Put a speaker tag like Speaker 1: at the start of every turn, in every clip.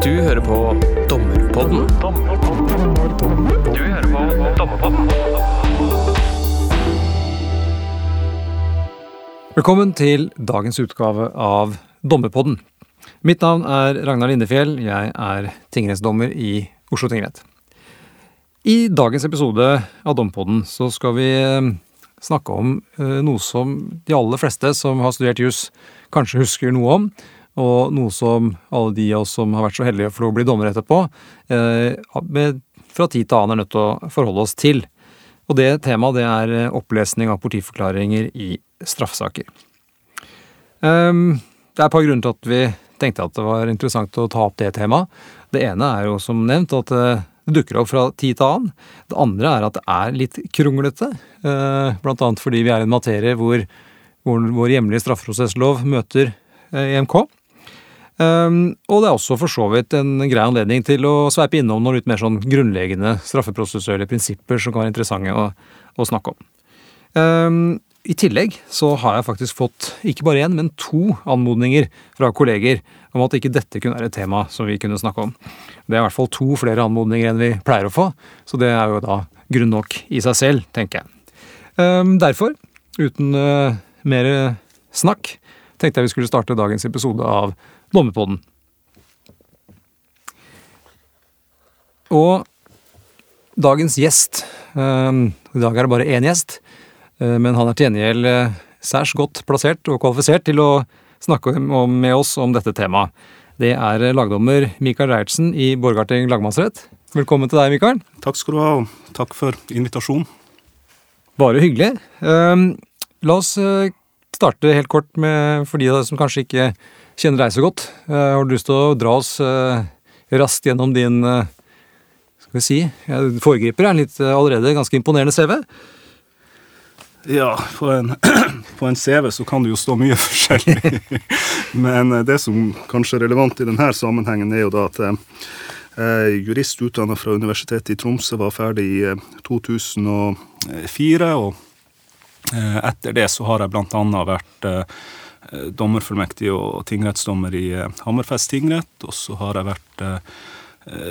Speaker 1: Du hører på Dommerpodden. Du hører på Dommerpodden.
Speaker 2: Velkommen til dagens utgave av Dommerpodden. Mitt navn er Ragnar Lindefjell. Jeg er tingrettsdommer i Oslo tingrett. I dagens episode av Dompodden så skal vi eh, snakke om eh, noe som de aller fleste som har studert juss, kanskje husker noe om, og noe som alle de av oss som har vært så heldige for å bli dommere etterpå, eh, fra tid til annen er nødt til å forholde oss til. Og det temaet det er eh, opplesning av politiforklaringer i straffesaker. Um, det er et par grunner til at vi tenkte at det var interessant å ta opp det temaet. Det ene er jo som nevnt at eh, det dukker opp fra tid til annen. Det andre er at det er litt kronglete. Blant annet fordi vi er i en materie hvor, hvor vår hjemlige straffeprosesslov møter EMK. Um, og det er også for så vidt en grei anledning til å sveipe innom noen litt mer sånn grunnleggende straffeprosessuelle prinsipper som kan være interessante å, å snakke om. Um, I tillegg så har jeg faktisk fått ikke bare én, men to anmodninger fra kolleger om at ikke dette kunne være et tema som vi kunne snakke om. Det er i hvert fall to flere anmodninger enn vi pleier å få, så det er jo da grunn nok i seg selv, tenker jeg. Um, derfor, uten uh, mer snakk, tenkte jeg vi skulle starte dagens episode av Dommerpodden. Og dagens gjest eh, I dag er det bare én gjest, eh, men han er til gjengjeld eh, særs godt plassert og kvalifisert til å snakke med oss om dette temaet. Det er lagdommer Mikael Reiertsen i Borgarting lagmannsrett. Velkommen til deg, Mikael.
Speaker 3: Takk skal du ha, og takk for invitasjonen.
Speaker 2: Bare hyggelig. La oss starte helt kort med, for de som kanskje ikke kjenner deg så godt. Har du lyst til å dra oss raskt gjennom din skal vi si, jeg foregriper er litt allerede ganske imponerende CV?
Speaker 3: Ja, på en, på en, CV så kan det jo stå mye forskjellig. Men det som kanskje er relevant i denne sammenhengen, er jo da at er jurist utdanna fra Universitetet i Tromsø, var ferdig i 2004. Og etter det så har jeg annet vært dommerfullmektig og tingrettsdommer i Hammerfest tingrett. Og så har jeg vært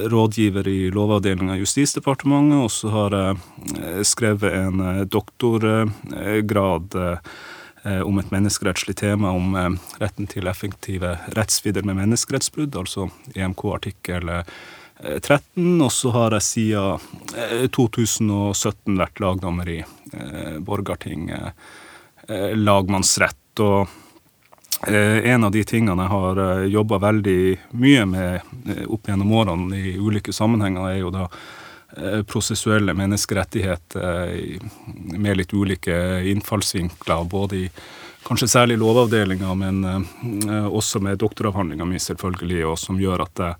Speaker 3: rådgiver i Lovavdelinga i Justisdepartementet, og så har jeg skrevet en doktorgrad om et menneskerettslig tema om retten til effektive rettsvidder med menneskerettsbrudd, altså EMK artikkel 13. Og så har jeg siden 2017 vært lagdommer i Borgarting lagmannsrett. og en av de tingene jeg har jobba veldig mye med opp gjennom årene i ulike sammenhenger, er jo da prosessuelle menneskerettigheter med litt ulike innfallsvinkler. Både i kanskje særlig Lovavdelinga, men også med doktoravhandlinga mi, selvfølgelig, og som gjør at jeg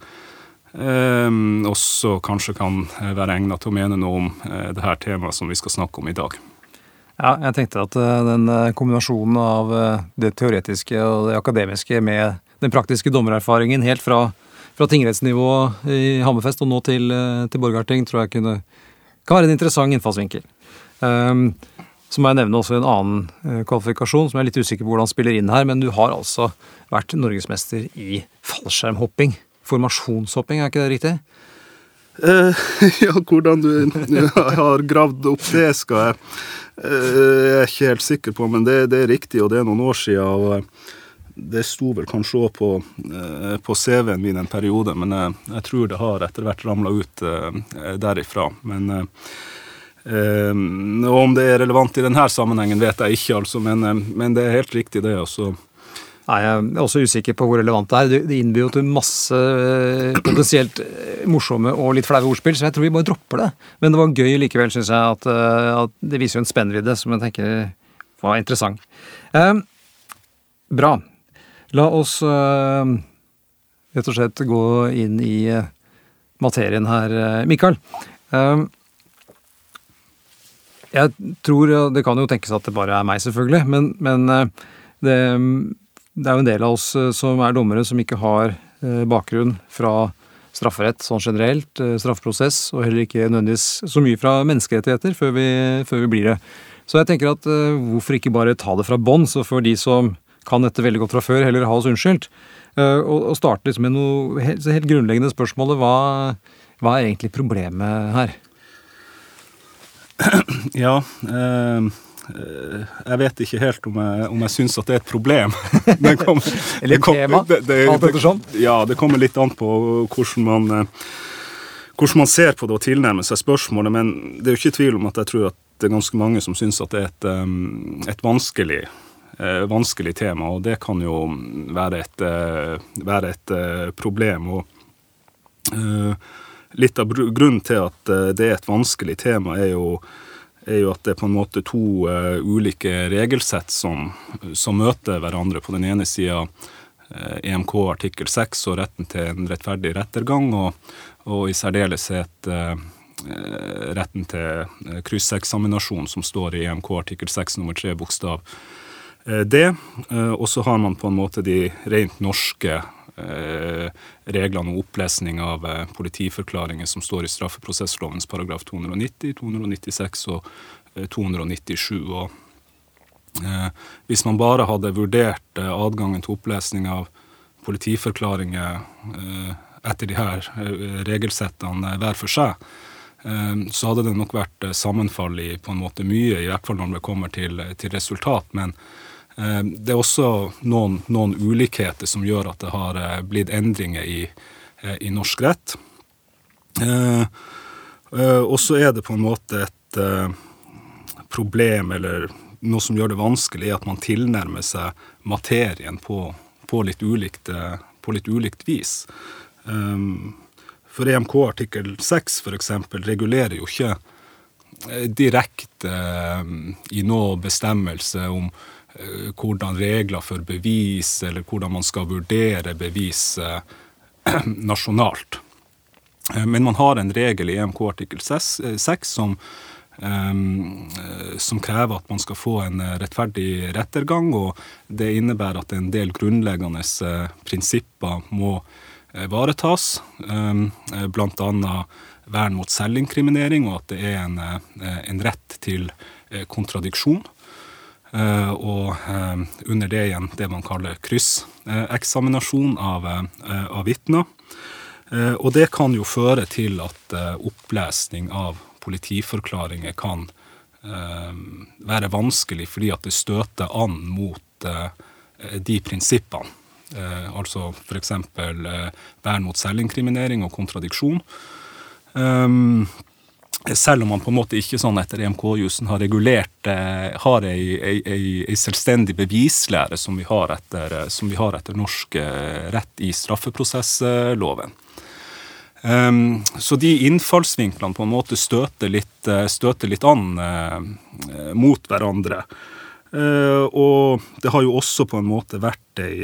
Speaker 3: også kanskje kan være egnet til å mene noe om det her temaet som vi skal snakke om i dag.
Speaker 2: Ja, jeg tenkte at den kombinasjonen av det teoretiske og det akademiske med den praktiske dommererfaringen helt fra, fra tingrettsnivå i Hammerfest og nå til, til Borgarting, tror jeg kunne, kan være en interessant innfallsvinkel. Um, så må jeg nevne også en annen kvalifikasjon som jeg er litt usikker på hvordan spiller inn her, men du har altså vært norgesmester i fallskjermhopping. Formasjonshopping, er ikke det riktig?
Speaker 3: Uh, ja, hvordan du, har gravd opp det, skal jeg jeg er ikke helt sikker på, men det, det, er riktig, og det er noen år siden. og Det sto vel kanskje òg på, på CV-en min en periode, men jeg, jeg, tror det har etter hvert ramla ut derifra. Men um, om det er relevant i denne sammenhengen, vet jeg ikke, altså, men, men det er helt riktig, det. også.
Speaker 2: Nei, Jeg er også usikker på hvor relevant det er. Det innbyr jo til masse potensielt morsomme og litt flaue ordspill, så jeg tror vi bare dropper det. Men det var gøy likevel, syns jeg, at, at, det viser jo en spennvidde som jeg tenker var interessant. Eh, bra. La oss eh, rett og slett gå inn i materien her, Mikael. Eh, jeg tror, Det kan jo tenkes at det bare er meg, selvfølgelig, men, men det det er jo en del av oss som er dommere som ikke har bakgrunn fra strafferett sånn generelt, straffeprosess, og heller ikke nødvendigvis så mye fra menneskerettigheter før vi, før vi blir det. Så jeg tenker at hvorfor ikke bare ta det fra bånn, så for de som kan dette veldig godt fra før, heller ha oss unnskyldt. Eh, og, starte liksom med noe helt, helt grunnleggende spørsmålet. Hva, hva er egentlig problemet her?
Speaker 3: Ja eh, eh, Jeg vet ikke helt om jeg, om jeg syns at det er et problem. Det kommer-
Speaker 2: Eller
Speaker 3: det kom-
Speaker 2: tema,
Speaker 3: det- det-
Speaker 2: ettersom.
Speaker 3: Ja, det kommer litt an på hvordan man, eh, hvordan man ser på det og tilnærmer seg spørsmålet. Men det er jo ikke tvil om at jeg tror at det er ganske mange som syns at det er et, um, et vanskelig, eh, vanskelig tema. Og det kan jo være et, eh, være et eh, problem. Og eh, litt av grunnen til at eh, det er et vanskelig tema, er jo, er jo at det er på en måte to uh, ulike regelsett som, som møter hverandre. På den ene sida EMK artikkel 6 og retten til en rettferdig rettergang, og, og i særdeleshet eh, eh, retten til eh, krysseksaminasjon, som står i EMK artikkel 6 nummer 3 bokstav eh, D. Eh, Og så har man på en måte de rent norske eh, reglene om opplesning av eh, politiforklaringer som står i straffeprosesslovens paragraf 290, 296 og eh, 297. Og eh, hvis man bare hadde vurdert eh, adgangen til opplesning av politiforklaringer eh, etter de her eh, regelsettene hver for seg, eh, så hadde det nok vært eh, sammenfall i på en måte mye, i hvert fall når det kommer til, til resultat. Men eh, det er også noen, noen ulikheter som gjør at det har eh, blitt endringer i, eh, i norsk rett. Eh, eh, og så er det på en måte et eh, problem, eller noe som gjør det vanskelig, at man tilnærmer seg materien på, på, litt, ulikt, eh, på litt ulikt vis. For EMK artikkel 6 for eksempel regulerer jo ikke eh, direkte eh, i noe bestemmelse om eh, hvordan regler for bevis, eller hvordan man skal vurdere bevis eh, nasjonalt. Eh, Men man har en regel i EMK artikkel 6, eh, 6 som, ehm, eh, som krever at man skal få en eh, rettferdig rettergang, og det innebærer at en del grunnleggende eh, prinsipper må eh, varetas, ehm, eh, annet vern mot selvinkriminering, og at det er en, eh, en rett til eh, kontradiksjon. Eh, og eh, under det igjen det man kaller krysseksaminasjon av, eh, av vitner. Og det kan jo føre til at opplesning av politiforklaringer kan være vanskelig fordi at det støter an mot de prinsippene. Altså f.eks. Vern mot selvinkriminering og kontradiksjon. Selv om man på en måte ikke sånn etter EMK-jussen har regulert eh, har ei, ei, ei, selvstendig bevislære som vi har etter, eh, vi har etter norsk eh, rett i straffeprosessloven. Um, så de innfallsvinklene på en måte støter litt, støter litt an eh, mot hverandre. Uh, og det har jo også på en måte vært ei,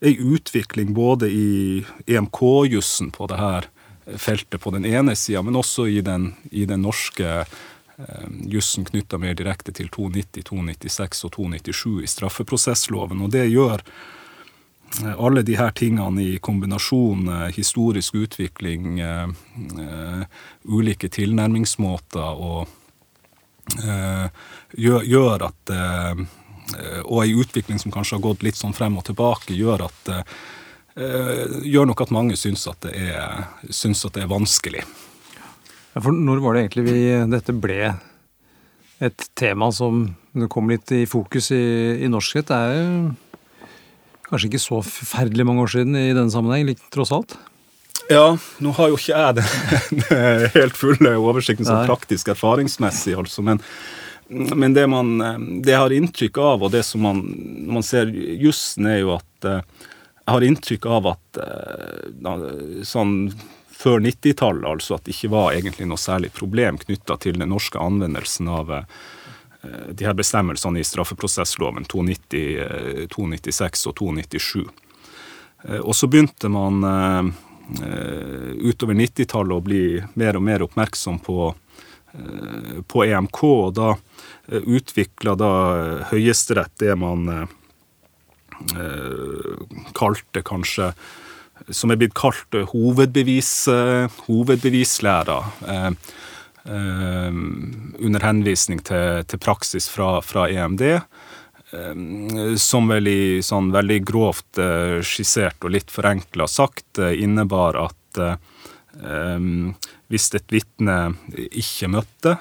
Speaker 3: ei utvikling både i EMK-jussen på det her feltet på den ene sida, men også i den, i den norske eh, jussen knytta mer direkte til 290, 296 og 297 i straffeprosessloven. Og det gjør eh, alle de her tingene i kombinasjon, historisk utvikling, eh, ulike tilnærmingsmåter og gjør, at Og ei utvikling som kanskje har gått litt sånn frem og tilbake, gjør at gjør nok at mange syns at det er, syns at det er vanskelig.
Speaker 2: Ja, for når var det egentlig vi, dette ble et tema som kom litt i fokus i, i norskhet? Det er jo kanskje ikke så forferdelig mange år siden i denne sammenheng, litt, tross alt?
Speaker 3: Ja, nå har jo ikke jeg den, helt fulle oversikten sånn praktisk erfaringsmessig, altså, men, men det, man, det jeg har inntrykk av, og det som man, man ser jussen, er jo at eh, jeg har inntrykk av at eh, sånn før 90-tallet, altså at det ikke var egentlig noe særlig problem knytta til den norske anvendelsen av eh, de her bestemmelsene i straffeprosessloven 290, eh, 296 og 297. Eh, Og så begynte man eh, eh, utover 90-tallet å bli mer og mer oppmerksom på, eh, på EMK, og da utvikla da eh, Høyesterett det man eh, eh, kalte kanskje Som er blitt kalt eh, hovedbevis, eh, hovedbevislæra. Eh, eh, under henvisning til, til praksis fra, fra EMD. eh, som vel i sånn veldig grovt eh, skissert og litt forenkla sagt eh, innebar at hvis et vitne ikke møtte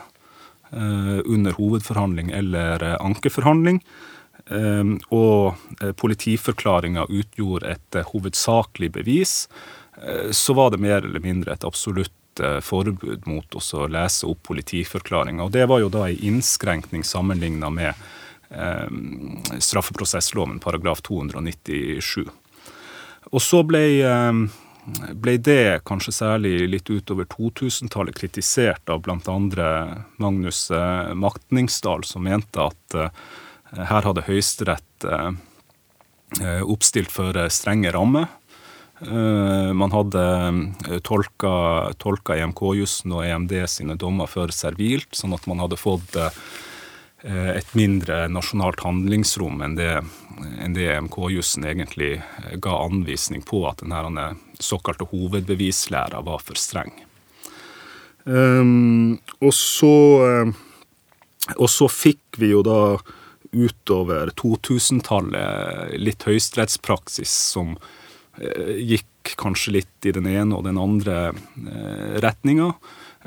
Speaker 3: under hovedforhandling eller ankeforhandling, og politiforklaringa utgjorde et hovedsakelig bevis, så var det mer eller mindre et absolutt forbud mot å lese opp politiforklaringa. Det var jo da en innskrenkning sammenligna med eh, straffeprosessloven paragraf 297. Og så ble, eh, ble det kanskje særlig litt utover 2000-tallet kritisert av bl.a. Magnus Maktningsdal, som mente at eh, her hadde Høyesterett eh, eh, oppstilt for strenge rammer. Eh, man hadde eh, tolka, tolka EMK-jussen og EMD sine dommer for servilt, sånn at man hadde fått eh, et mindre nasjonalt handlingsrom enn det, det EMK-jussen egentlig ga anvisning på, at denne såkalte hovedbevislæra var for streng. Og, så, og så fikk vi jo da utover 2000-tallet litt høyesterettspraksis som Eh, gikk kanskje litt i den ene og den andre eh, retninga.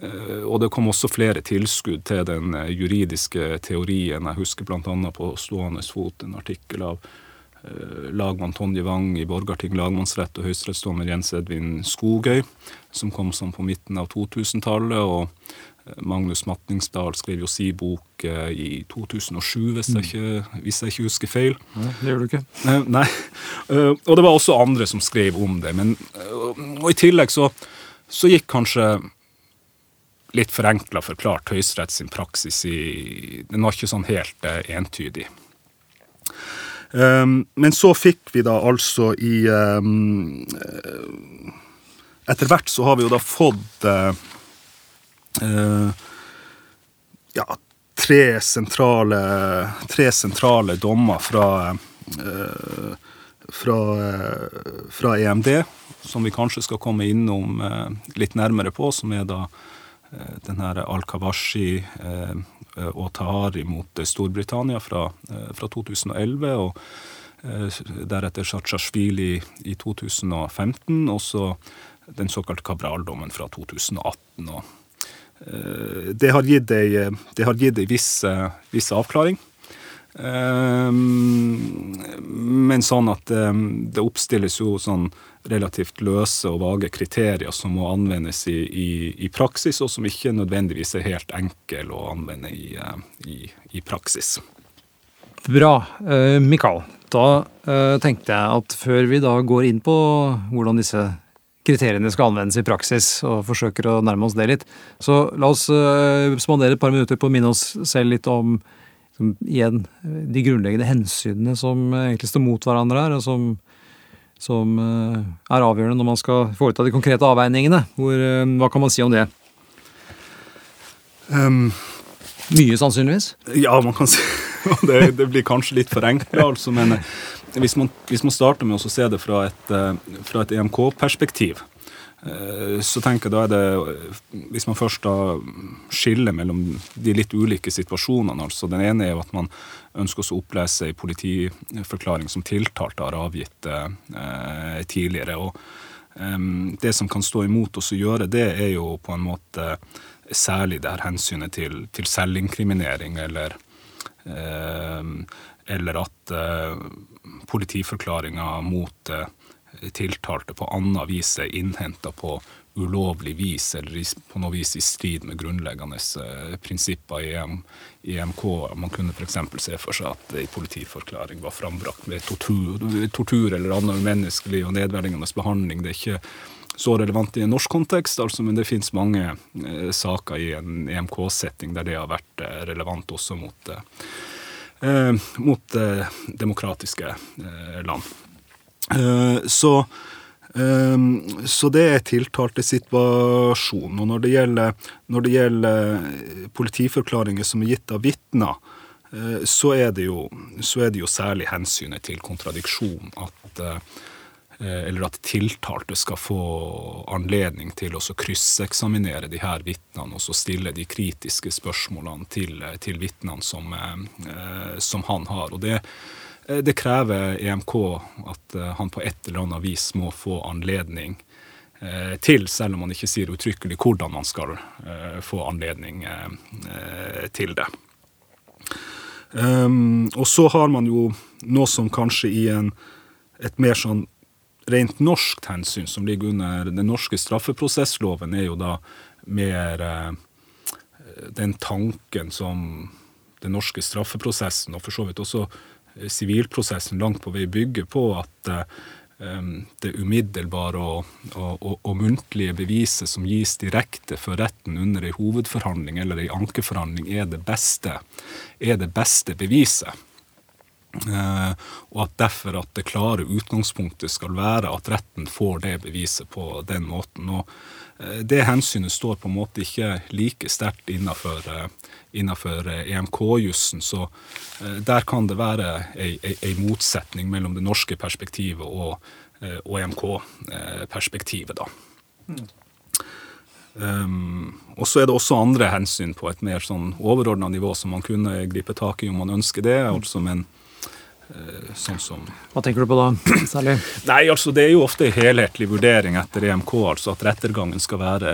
Speaker 3: Eh, og det kom også flere tilskudd til den juridiske teorien. Jeg husker bl.a. på stående fot en artikkel av lagmann Tonje Wang i Borgarting lagmannsrett og høyesterettsdommer Jens Edvin Skogøy, som kom sånn på midten av 2000-tallet. og Magnus Matningsdal skrev jo si bok eh, i 2007, hvis jeg ikke, hvis jeg ikke husker feil.
Speaker 2: Nei, det gjør du ikke.
Speaker 3: Eh, nei. Eh, og det var også andre som skrev om det. Men, og i tillegg så, så gikk kanskje litt forenkla forklart Høyesterett sin praksis i Den var ikke sånn helt entydig. men så fikk vi da altså i Etter hvert så har vi jo da fått Eh, ja, tre sentrale, tre sentrale dommer fra, eh, fra, eh, fra, EMD, som vi kanskje skal komme innom litt nærmere på, som er da den her Al-Kawashi og Tahari mot Storbritannia fra, fra 2011. og deretter Sjatsjasjvili i 2015, og så den såkalte Kabral-dommen fra 2018. og Eh, det har gitt ei, har gitt ei viss, viss avklaring. Eh, men sånn at eh, det oppstilles jo sånn relativt løse og vage kriterier som må anvendes i, i, i praksis, og som ikke nødvendigvis er helt enkel å anvende i, i praksis.
Speaker 2: Bra. Mikael, da tenkte jeg at før vi da går inn på hvordan disse kriteriene skal anvendes i praksis, og forsøker å nærme oss det litt. Så la oss uh, spandere et par minutter på å minne oss selv litt om som, igjen, de grunnleggende hensynene som uh, egentlig står mot hverandre her, og som, som uh, er avgjørende når man skal foreta de konkrete avveiningene. Hvor, hva kan man si om det? Um, Mye, sannsynligvis?
Speaker 3: Ja, man kan si det, det blir kanskje litt forenkla, altså, men hvis man, hvis man, starter med å se det fra et, eh, fra et EMK-perspektiv, eh, så tenker jeg da er det Hvis man først da skiller mellom de litt ulike situasjonene altså Den ene er jo at man ønsker å opplese en politiforklaring som tiltalte har avgitt eh, tidligere. og eh, Det som kan stå imot oss å gjøre det, er jo på en måte særlig det her hensynet til, til selvinkriminering eller eh, eller at politiforklaringa mot eh, tiltalte på annet vis er innhenta på ulovlig vis eller på noe vis i strid med grunnleggende eh, prinsipper i, EMK. Man kunne f.eks. se for seg at en politiforklaring var frambrakt med tortur, tortur eller annen umenneskelig og nedverdigende behandling. Det er ikke så relevant i en norsk kontekst, altså, men det finnes mange eh, saker i en EMK-setting der det har vært relevant også mot eh, mot eh, demokratiske eh, land. Eh, så, eh, så det er tiltalte situasjon. Og når det gjelder, når det gjelder politiforklaringer som er gitt av vitner, så så er det jo særlig hensynet til kontradiksjon at eller at tiltalte skal få anledning til å krysseksaminere de her vitnene og så stille de kritiske spørsmålene til, til vitnene som, som, han har. Og det, det, krever EMK at han på et eller annet vis må få anledning til, selv om man ikke sier uttrykkelig hvordan man skal få anledning til det. Um, og så har man jo noe som kanskje i en, et mer sånn rent norsk hensyn, som ligger under den norske straffeprosessloven, er jo da mer uh, den tanken som den norske straffeprosessen, og for så vidt også sivilprosessen, langt på vei bygger på, at uh, det umiddelbare og, og, og, muntlige beviset som gis direkte for retten under ei hovedforhandling eller ei ankeforhandling, er det beste, er det beste beviset. Uh, og at derfor at det klare utgangspunktet skal være at retten får det beviset på den måten. Og uh, det hensynet står på en måte ikke like sterkt innenfor, uh, innenfor EMK-jussen. Så der kan det være ei, ei, ei, motsetning mellom det norske perspektivet og, og EMK-perspektivet, da. Mm. Um, og så er det også andre hensyn på et mer sånn overordna nivå som man kunne gripe tak i om man ønsker det. altså men
Speaker 2: Eh, sånn som Hva tenker du på da, særlig?
Speaker 3: Nei, altså Det er jo ofte en helhetlig vurdering etter EMK, altså at rettergangen skal være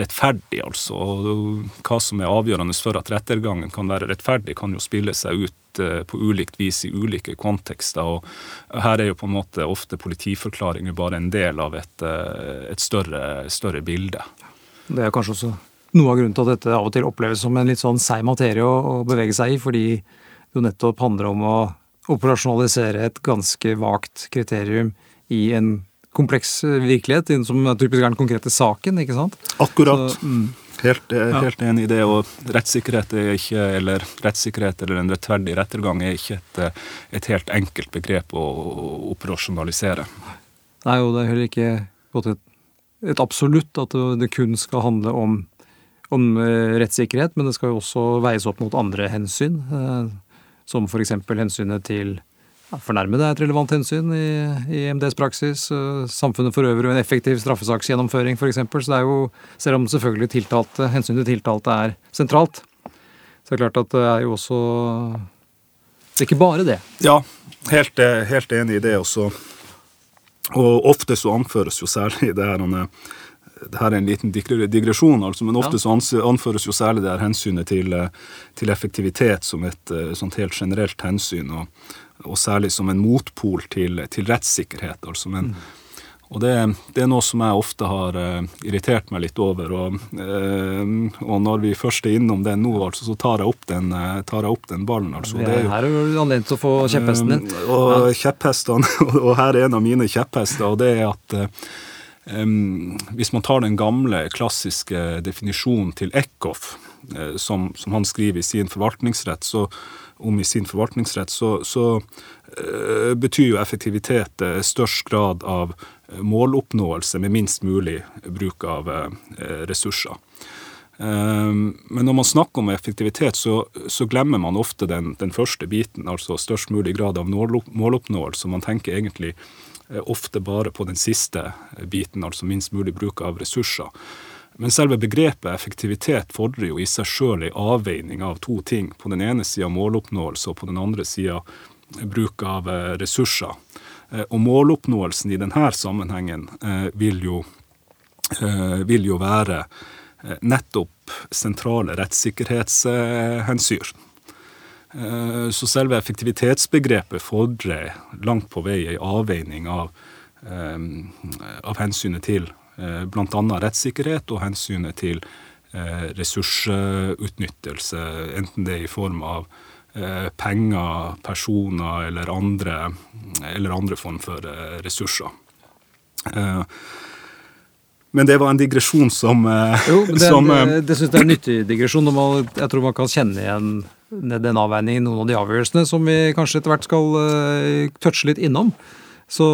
Speaker 3: rettferdig. altså. Og Hva som er avgjørende for at rettergangen kan være rettferdig, kan jo spille seg ut eh, på ulikt vis i ulike kontekster. og Her er jo på en måte ofte politiforklaringer bare en del av et, eh, et større, større bilde.
Speaker 2: Det er kanskje også noe av grunnen til at dette av og til oppleves som en litt sånn seig materie å, å bevege seg i, fordi det jo nettopp handler om å operasjonalisere et ganske vagt kriterium i en kompleks virkelighet, som typisk er den konkrete saken, ikke sant?
Speaker 3: Akkurat. Så, mm. Helt, eh, helt ja. enig i det. Og rettssikkerhet er ikke, eller rettssikkerhet eller en rettferdig rettergang er ikke et, eh, et helt enkelt begrep å, operasjonalisere.
Speaker 2: Nei, og det er heller ikke et, et absolutt at det kun skal handle om, om eh, rettssikkerhet, men det skal jo også veies opp mot andre hensyn som f.eks. hensynet til ja, fornærmede er et relevant hensyn i, i MDs praksis. Samfunnet for øvrig og en effektiv straffesaksgjennomføring f.eks. Så det er jo, selv om selvfølgelig tiltalte, hensynet til tiltalte er sentralt, så det er klart at det er jo også Det er ikke bare det.
Speaker 3: Ja, helt, helt enig i det også. Og ofte så anføres jo særlig det her her er en liten digresjon, altså, men ofte så anføres jo særlig det her hensynet til, eh, til effektivitet som et eh, sånt helt generelt hensyn, og, og særlig som en motpol til, til rettssikkerhet. altså, men mm. Og det, det, er noe som jeg ofte har uh, irritert meg litt over. Og, uh, og, når vi først er innom den nå, altså, så tar jeg opp den, uh, tar jeg opp den ballen. Altså.
Speaker 2: Det er, her er jo anledning til å få kjepphesten din.
Speaker 3: og ja. kjepphestene, og her er en av mine kjepphester, og det er at Um, hvis man tar den gamle, klassiske definisjonen til Eckhoff, uh, som, som, han skriver i sin forvaltningsrett, så, om i sin forvaltningsrett, så, så uh, betyr jo effektivitet uh, størst grad av måloppnåelse med minst mulig bruk av ressurser. Men når man snakker om effektivitet, så, så glemmer man ofte den, den, første biten, altså størst mulig grad av måloppnåelse. Man tenker egentlig ofte bare på den siste biten, altså minst mulig bruk av ressurser. Men selve begrepet effektivitet fordrer jo i seg sjøl ei avveining av to ting. På den ene sida måloppnåelse, og på den andre sida bruk av eh, ressurser. Eh, og måloppnåelsen i denne sammenhengen vil jo, vil jo være nettopp sentrale rettssikkerhetshensyn. Eh, så selve effektivitetsbegrepet fordrer langt på vei en avveining av, eh, av hensynet til eh, bl.a. rettssikkerhet og hensynet til ressursutnyttelse, enten det er i form av penger, personer eller andre, eller andre form for ressurser. Men det var en digresjon som
Speaker 2: Jo, det, som, det, det syns jeg er en nyttig digresjon. Jeg tror man kan kjenne igjen den avveiningen noen av de avgjørelsene som vi kanskje etter hvert skal uh, touche litt innom. Så,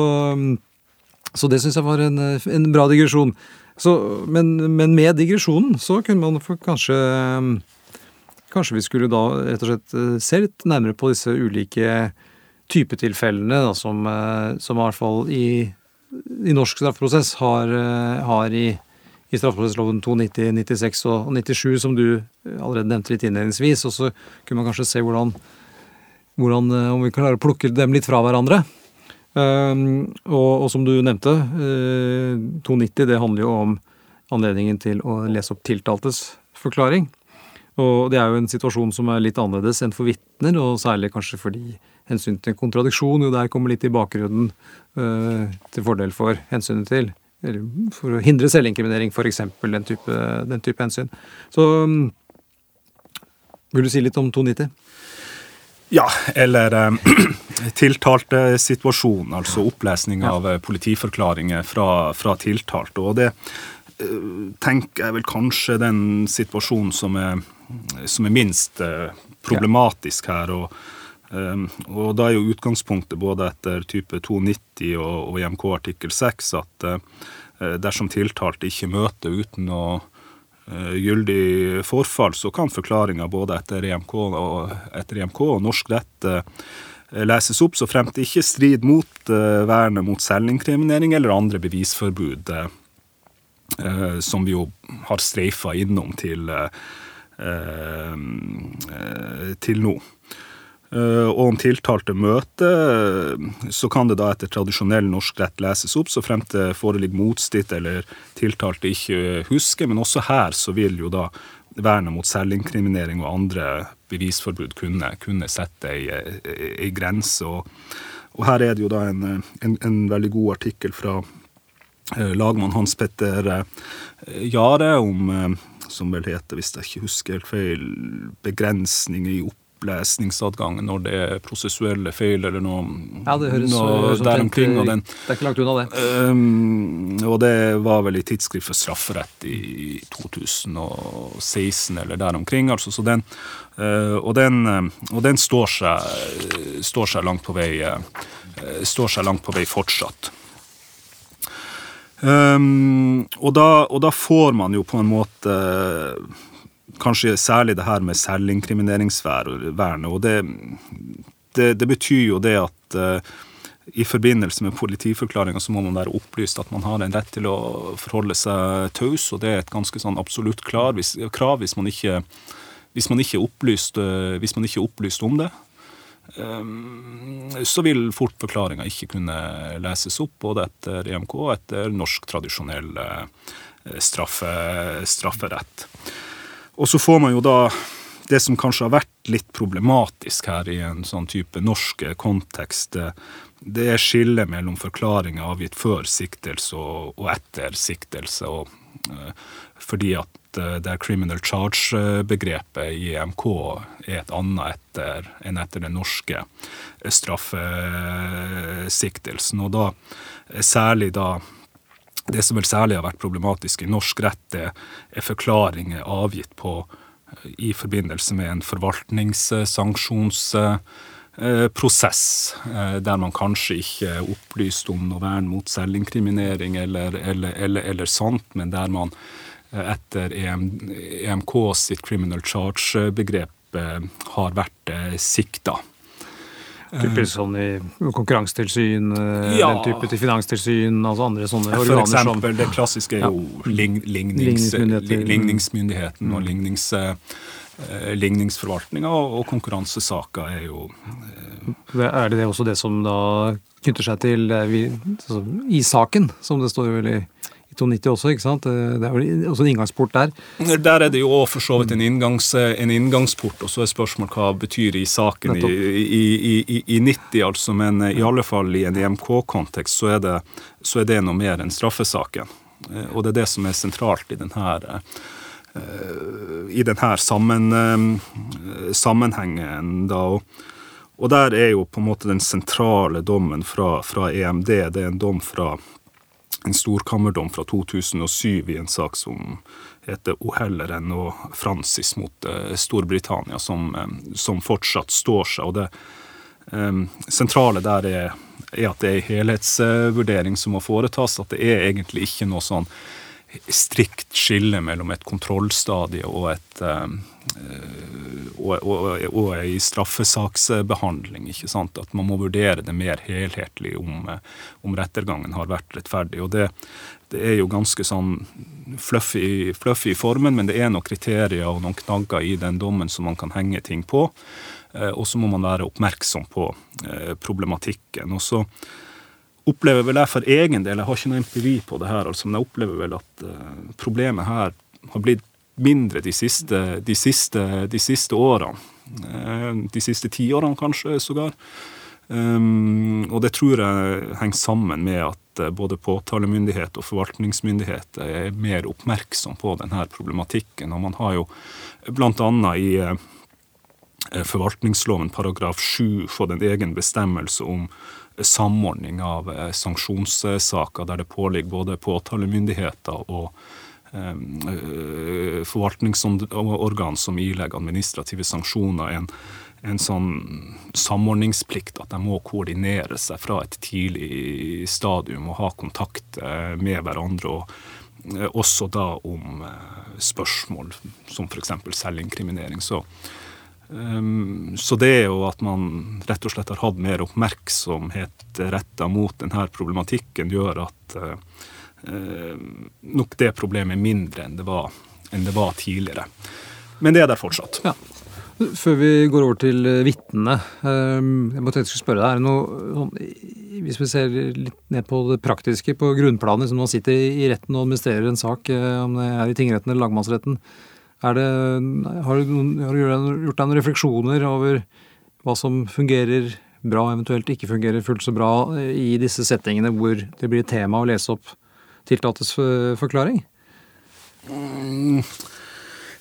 Speaker 2: så det syns jeg var en, en bra digresjon. Så, men, men, med digresjonen så kunne man kanskje Kanskje vi skulle da rett og slett eh, se litt nærmere på disse ulike typetilfellene da, som, eh, som i hvert fall i norsk straffeprosess har, eh, har i, i straffeprosessloven 290, 96 og 97, som du allerede nevnte litt innledningsvis. Og så kunne man kanskje se hvordan, hvordan om vi klarer å plukke dem litt fra hverandre. Um, og, og, som du nevnte, uh, 290 det handler jo om anledningen til å lese opp tiltaltes forklaring. Og det er jo en situasjon som er litt annerledes enn for vitner, og særlig kanskje fordi hensyn til kontradiksjon jo der kommer litt i bakgrunnen til fordel for hensynet til eller for å hindre selvinkriminering, f.eks. Den, type, den type hensyn. Så um, vil du si litt om 290?
Speaker 3: Ja, eller eh, tiltaltesituasjonen, altså opplesning av eh, politiforklaringer fra, fra tiltalte. Og det eh, tenker jeg vel kanskje den situasjonen som er, som er minst eh, problematisk her. og og da er jo utgangspunktet både etter type 290 og, og EMK artikkel 6 at uh, dersom tiltalte ikke møter uten å Eh, gyldig forfall, så kan forklaringa både etter EMK og, etter EMK og norsk rett eh, leses opp, så fremt det ikke strid mot vernet mot selvinkriminering eller andre bevisforbud, som vi jo har streifa innom til, til nå. Eh, og om tiltalte møter, så kan det da etter tradisjonell norsk rett leses opp så fremt det foreligger motstridt eller tiltalte ikke husker. Men også her så vil jo da vernet mot selvinkriminering og andre bevisforbud kunne, kunne sette ei, ei grense. Og, og, her er det jo da en, en, en veldig god artikkel fra eh, lagmann Hans Petter eh, Jare om som vel heter, hvis jeg ikke husker helt feil, begrensning i opp opplesningsadgang når det er prosessuelle feil eller noe,
Speaker 2: ja, det høres,
Speaker 3: noe der omkring. Og den,
Speaker 2: det er ikke langt unna, det.
Speaker 3: Um, og det var vel i Tidsskrift for strafferett i 2016 eller der omkring. Altså, så den, uh, og, den, uh, og den står seg, står seg langt på vei uh, står seg langt på vei fortsatt. Um, og, da, og, da, får man jo på en måte kanskje særlig det her med selvinkrimineringsvernet. Og det, det, det, betyr jo det at uh, i forbindelse med politiforklaringa så må man være opplyst at man har en rett til å forholde seg taus, og det er et ganske sånn absolutt klar, hvis, krav hvis man ikke, hvis man ikke, er opplyst, uh, hvis man ikke er opplyst om det. Um, så vil fort forklaringa ikke kunne leses opp, både etter EMK og etter norsk tradisjonell straffe, strafferett. Og så får man jo da det som kanskje har vært litt problematisk her i en sånn type norsk kontekst, det er skillet mellom forklaringer avgitt før siktelse og, etter siktelse. Og, uh, fordi at det det criminal charge-begrepet i EMK er et annet etter, enn etter den norske straffesiktelsen. Og da særlig da det som vel særlig har vært problematisk i norsk rett, er forklaringer avgitt på eh, i forbindelse med en forvaltningssanksjonsprosess, eh, der man kanskje ikke er opplyst om noe vern mot selvinkriminering eller, eller, eller, eller sånt, men der man eh, etter EM, EMK sitt criminal charge-begrep har vært sikta.
Speaker 2: Typisk sånn i konkurransetilsyn, eh, ja. den type til finanstilsyn, altså andre sånne For organer
Speaker 3: eksempel, som Det klassiske er jo ja. lign, lignings, ligningsmyndigheten og lignings, uh, ligningsforvaltninga, og, konkurransesaker er jo
Speaker 2: uh, Er det også det som da knytter seg til altså, i saken, som det står jo vel i 92 også, ikke sant? Det er vel også en inngangsport der?
Speaker 3: Der er det jo for så vidt en, inngangs, en inngangsport, og så er spørsmålet hva det betyr i saken i, i, i, i, 90, altså. Men i alle fall i en EMK-kontekst så, så, er det noe mer enn straffesaken. Eh, og det er det som er sentralt i denne eh, i denne sammen, eh, sammenhengen. da, og der er jo på en måte den sentrale dommen fra, fra EMD. Det er en dom fra en storkammerdom fra 2007 i en sak som heter O'Helleren og Francis mot eh, Storbritannia, som, eh, som, fortsatt står seg. Og det um, sentrale der er, er, at det er en helhetsvurdering som må foretas. At det er egentlig ikke noe sånn strikt skille mellom et kontrollstadie og et og, og, og straffesaksbehandling. ikke sant? At man må vurdere det mer helhetlig om, om rettergangen har vært rettferdig. og det, det er jo ganske sånn fluffy, i formen, men det er noen kriterier og noen knagger i den dommen som man kan henge ting på. Og så må man være oppmerksom på problematikken. Og så opplever vel jeg for egen del, jeg har ikke noe empiri på det her, altså, men jeg opplever vel at uh, problemet her har blitt mindre de siste, de siste, de siste årene. Uh, de siste tiårene kanskje sågar. Um, og det tror jeg henger sammen med at uh, både påtalemyndighet og forvaltningsmyndighet er mer oppmerksom på denne problematikken. Og man har jo bl.a. i forvaltningsloven paragraf 7 fått en egen bestemmelse om samordning av eh, sanksjonssaker der det påligger både påtalemyndigheter og eh, forvaltningsorgan som ilegger administrative sanksjoner, en, en sånn samordningsplikt at de må koordinere seg fra et tidlig stadium og ha kontakt eh, med hverandre. og også da om spørsmål som f.eks. selvinkriminering. Så Um, så det er jo at man rett og slett har hatt mer oppmerksomhet retta mot denne problematikken, gjør at uh, uh, nok det problemet er mindre enn det, var, enn det var tidligere. Men det er der fortsatt.
Speaker 2: Ja. Før vi går over til eh, vitnene, um, jeg må tenke spørre deg, er det noe sånn, Hvis vi ser litt ned på det praktiske, på grunnplanet, som man sitter i retten og administrerer en sak, om det er i tingretten eller lagmannsretten, det, har, du, har, du, gjort deg noen refleksjoner over hva som fungerer bra, eventuelt ikke fungerer fullt så bra i disse settingene hvor det blir tema å lese opp tiltaltes forklaring?
Speaker 3: Mm.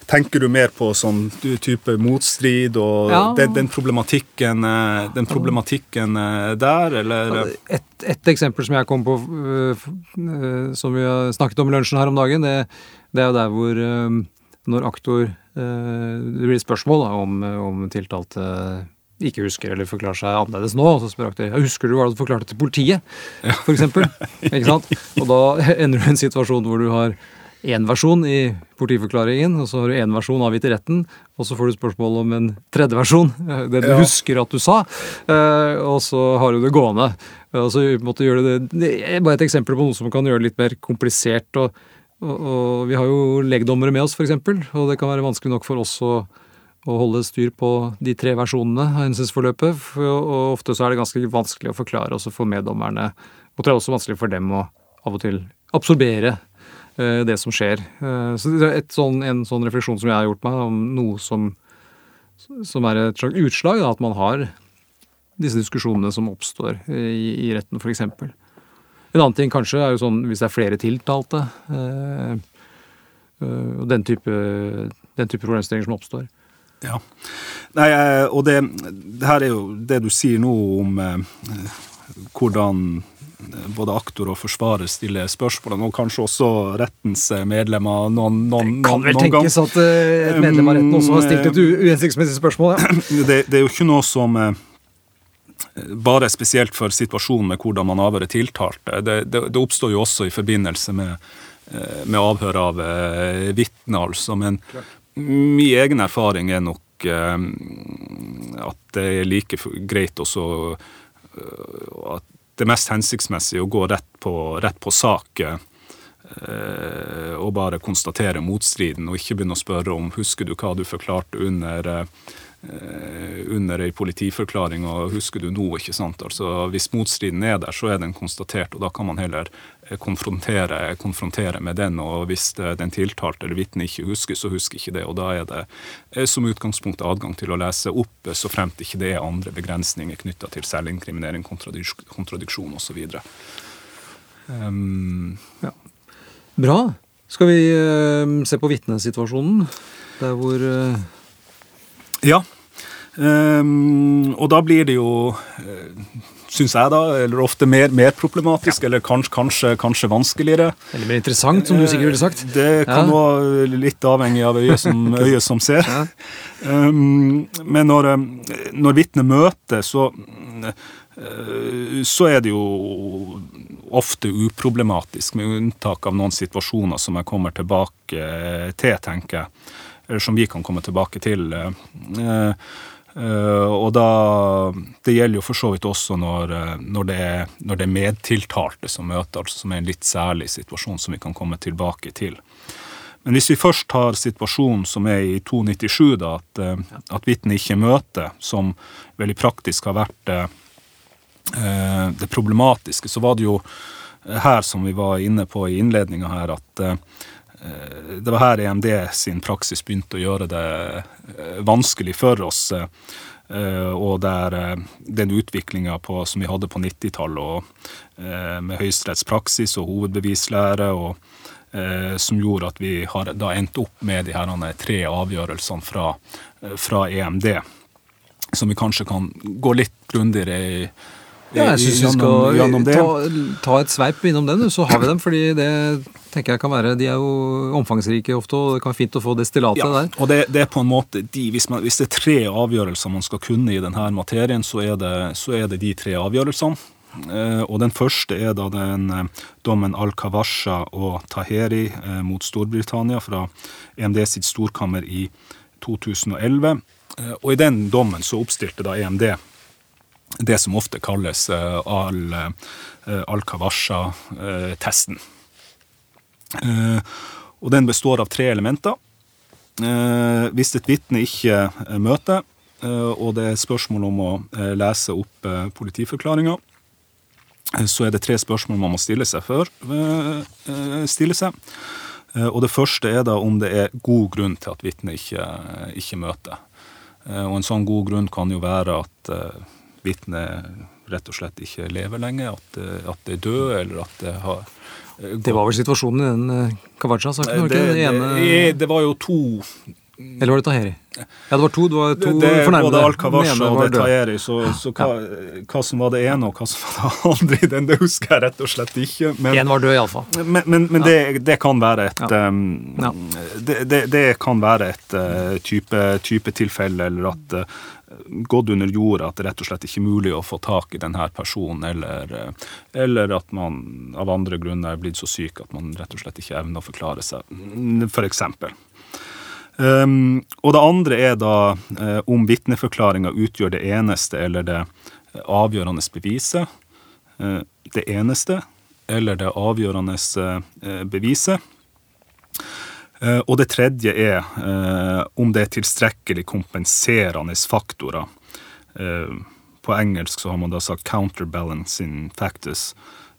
Speaker 3: Tenker du mer på sånn type motstrid og ja. den, den, problematikken, eh, den, problematikken, eh, der, eller?
Speaker 2: Et, et, eksempel som jeg kom på, eh, som vi har snakket om i lunsjen her om dagen, det, det er jo der hvor når aktor eh, Det blir spørsmål da, om, om tiltalte ikke husker eller forklarer seg annerledes nå. Og så spør aktor husker du hva du forklarte til politiet, ja. f.eks. Ikke sant? Og da ender du i en situasjon hvor du har én versjon i politiforklaringen, og så har du én versjon avgitt i retten, og så får du spørsmål om en tredje versjon, det du ja. husker at du sa, eh, og så har du det gående. Og så måtte gjøre det, det er bare et eksempel på noe som kan gjøre det litt mer komplisert. og og, og vi har jo legdommere med oss, f.eks., og det kan være vanskelig nok for oss å, å holde styr på de tre versjonene av hendelsesforløpet. Og ofte så er det ganske vanskelig å forklare også for meddommerne. Og det er også vanskelig for dem å av og til absorbere eh, det som skjer. Eh, så det er sånn, en sånn refleksjon som jeg har gjort meg, om noe som, som er et slags utslag, da, at man har disse diskusjonene som oppstår i, i retten, f.eks. En annen ting kanskje er jo sånn hvis det er flere tiltalte. Øh, øh, den type, den type problemstillinger som oppstår.
Speaker 3: Ja. Nei, eh, og det, det, her er jo det du sier nå om eh, hvordan både aktor og forsvarer stiller spørsmålene, og kanskje også rettens medlemmer noen, noen,
Speaker 2: Det kan vel tenkes gang. at et medlem av retten også har stilt et uhensiktsmessig spørsmål? Ja.
Speaker 3: Det, det, er jo ikke noe som bare spesielt for situasjonen med hvordan man avhører tiltalte. Det, det, det, oppstår jo også i forbindelse med, eh, med avhør av eh, vitner, altså. Men min egen erfaring er nok eh, at det er like greit også eh, at det mest hensiktsmessig å gå rett på, rett på sak. Og bare konstatere motstriden, og ikke begynne å spørre om husker du hva du forklarte under under ei politiforklaring, og husker du nå, ikke sant. Altså, Hvis motstriden er der, så er den konstatert, og da kan man heller eh, konfrontere, konfrontere med den. Og hvis den tiltalte eller vitnet ikke husker, så husker ikke det. Og da er det eh, som utgangspunkt adgang til å lese opp, så fremt ikke det er andre begrensninger knytta til selvinkriminering, kontradiksjon osv. Um,
Speaker 2: ja. Bra. Skal vi uh, se på vitnesituasjonen? Der hvor uh
Speaker 3: ja. Um, og da blir det jo uh, syns jeg, da, eller ofte mer, mer problematisk, ja. eller kanskje, kanskje, kanskje, vanskeligere.
Speaker 2: Eller mer interessant, som du sikkert ville sagt.
Speaker 3: Eh, det kan ja. være litt avhengig av øyet som, øyet som ser. Ja. Um, men når, når vitnet møter, så, så er det jo ofte uproblematisk, med unntak av noen situasjoner som jeg kommer tilbake eh, til, tenker jeg. Eller som vi kan komme tilbake til. Eh, og da Det gjelder jo for så vidt også når, når, det, er, når det er medtiltalte som møter, altså som er en litt særlig situasjon som vi kan komme tilbake til. Men hvis vi først tar situasjonen som er i 297, da, at, at vitnet ikke møter, som veldig praktisk har vært Eh, det problematiske, så var det jo her, som vi var inne på i innledninga her, at eh, det var her EMD sin praksis begynte å gjøre det eh, vanskelig for oss. Og der den utviklinga som vi hadde på 90-tallet, med høyesterettspraksis og hovedbevislære, og, som gjorde at vi har da endt opp med de her tre avgjørelsene fra, fra EMD, som vi kanskje kan gå litt grundigere i
Speaker 2: ja, jeg syns vi skal ta, ta, et sveip innom den, så har vi dem. fordi det tenker jeg kan være, De er jo omfangsrike ofte, og det kan være fint å få destillatet ja, der.
Speaker 3: og det, det, er på en måte de, hvis, man, hvis, det er tre avgjørelser man skal kunne i denne materien, så er det, så er det de tre avgjørelsene. Eh, og Den første er da den eh, dommen Al-Kawasha og Taheri eh, mot Storbritannia fra EMD sitt storkammer i 2011. Eh, og I den dommen så oppstilte da EMD det som ofte kalles eh, al-Kawasha-testen. Eh, og den består av tre elementer. Eh, hvis et vitne ikke møter, og det er spørsmål om å lese opp politiforklaringa, så er det tre spørsmål man må stille seg før. Stille seg. Og det første er da om det er god grunn til at vitnet ikke, ikke møter. Og en sånn god grunn kan jo være at vitnet rett og slett ikke lever lenger, at, at det er død, eller at det har
Speaker 2: gått. Det var vel situasjonen i den uh, Kawaja-saken?
Speaker 3: Det, det, det, det, var jo to
Speaker 2: eller var det Taheri? Ja, det var to, det var to
Speaker 3: det, fornærmede. Både Al-Kawash og det Taheri. Så, så hva, hva, som var det ene, og hva som var det andre, den, det husker jeg rett og slett ikke.
Speaker 2: Én var død, iallfall.
Speaker 3: Men, men, men ja. det, det, kan være et ja. um, det, kan være et uh, type, type tilfelle, eller at uh, gått under jorda, at det rett og slett ikke er mulig å få tak i denne personen, eller, uh, eller at man av andre grunner er blitt så syk at man rett og slett ikke evner å forklare seg, for eksempel. Um, og det andre er da uh, om vitneforklaringa utgjør det eneste eller det avgjørende beviset. Uh, det eneste eller det avgjørende beviset. Og det tredje er om det er tilstrekkelig kompenserende faktorer. på engelsk så har man da sagt 'counterbalancing factors'.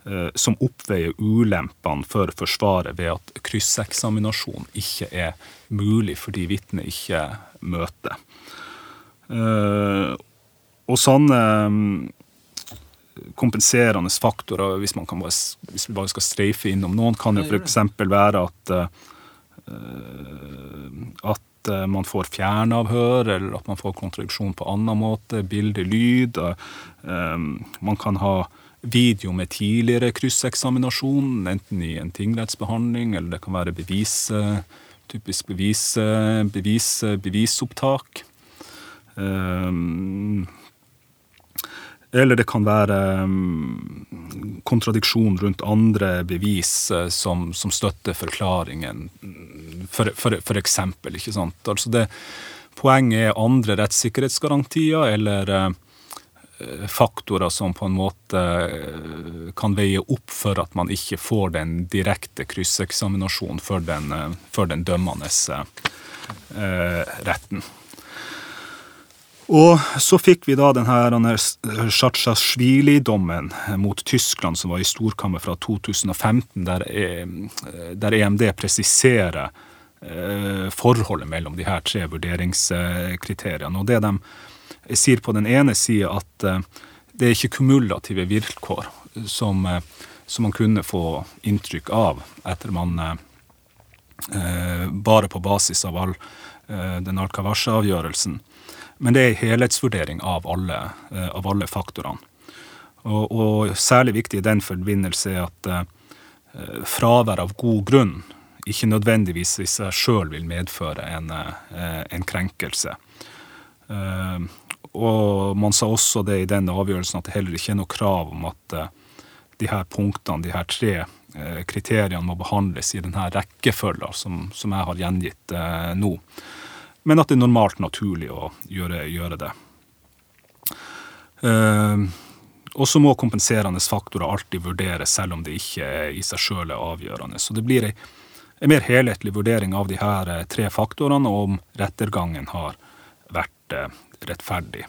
Speaker 3: Eh, som oppveier ulempene for Forsvaret ved at krysseksaminasjon ikke er mulig fordi vitnet ikke møter. Eh, og sånne mm, kompenserende faktorer, hvis, man bare, hvis, vi bare skal streife innom noen, kan jo f.eks. være at, eh, at man får fjernavhør, eller at man får kontradiksjon på annen måte, bilde, lyd. Man kan ha video med tidligere krysseksaminasjon, enten i en tingrettsbehandling, eller det kan være bevis, typisk bevis, bevis, bevisopptak. Eller det kan være um, kontradiksjon rundt andre bevis uh, som, som, støtter forklaringen, for, for, for eksempel. Ikke sant? Altså det, poenget er andre rettssikkerhetsgarantier eller Eh, faktorer som på en måte eh, kan veie opp for at man ikke får den direkte krysseksaminasjonen for den, eh, for den dømmende eh, retten. Og så fikk vi da denne Sjatsjasjvili-dommen mot Tyskland, som var i storkammer fra 2015, der, EMD presiserer eh, forholdet mellom de her tre vurderingskriteriene. Og det de sier på den ene sida at eh, det er ikke kumulative vilkår som, eh, som, man kunne få inntrykk av etter man eh, bare på basis av all den Al-Kawasha-avgjørelsen. Men det er en helhetsvurdering av alle, av alle faktorene. Og, og, særlig viktig i den forbindelse er at uh, fravær av god grunn ikke nødvendigvis i seg sjøl vil medføre en, uh, en krenkelse. Og man sa også det i den avgjørelsen at det heller ikke er noe krav om at de her punktene, de her tre eh, kriteriene, må behandles i denne rekkefølgen som, som jeg har gjengitt eh, nå. Men at det er normalt naturlig å gjøre, gjøre det. Eh, og så må kompenserende faktorer alltid vurderes, selv om det ikke i seg sjøl er avgjørende. Så det blir ei, en mer helhetlig vurdering av de her eh, tre faktorene, og om rettergangen har vært eh, rettferdig.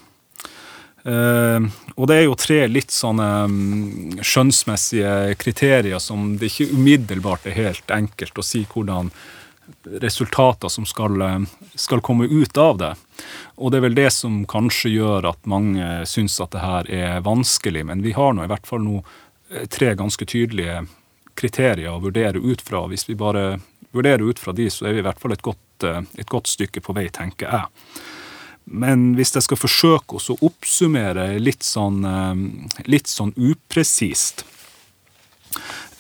Speaker 3: Uh, og det er jo tre litt sånne um, skjønnsmessige kriterier som det ikke umiddelbart er helt enkelt å si hvordan resultater som skal, skal komme ut av det. Og det er vel det som kanskje gjør at mange syns at det her er vanskelig. Men vi har nå i hvert fall nå eh, tre ganske tydelige kriterier å vurdere ut fra. Hvis vi bare vurderer ut fra de, så er vi i hvert fall et godt, eh, et godt stykke på vei, tenker jeg. Men hvis jeg skal forsøke å oppsummere litt sånn, eh, litt sånn upresist,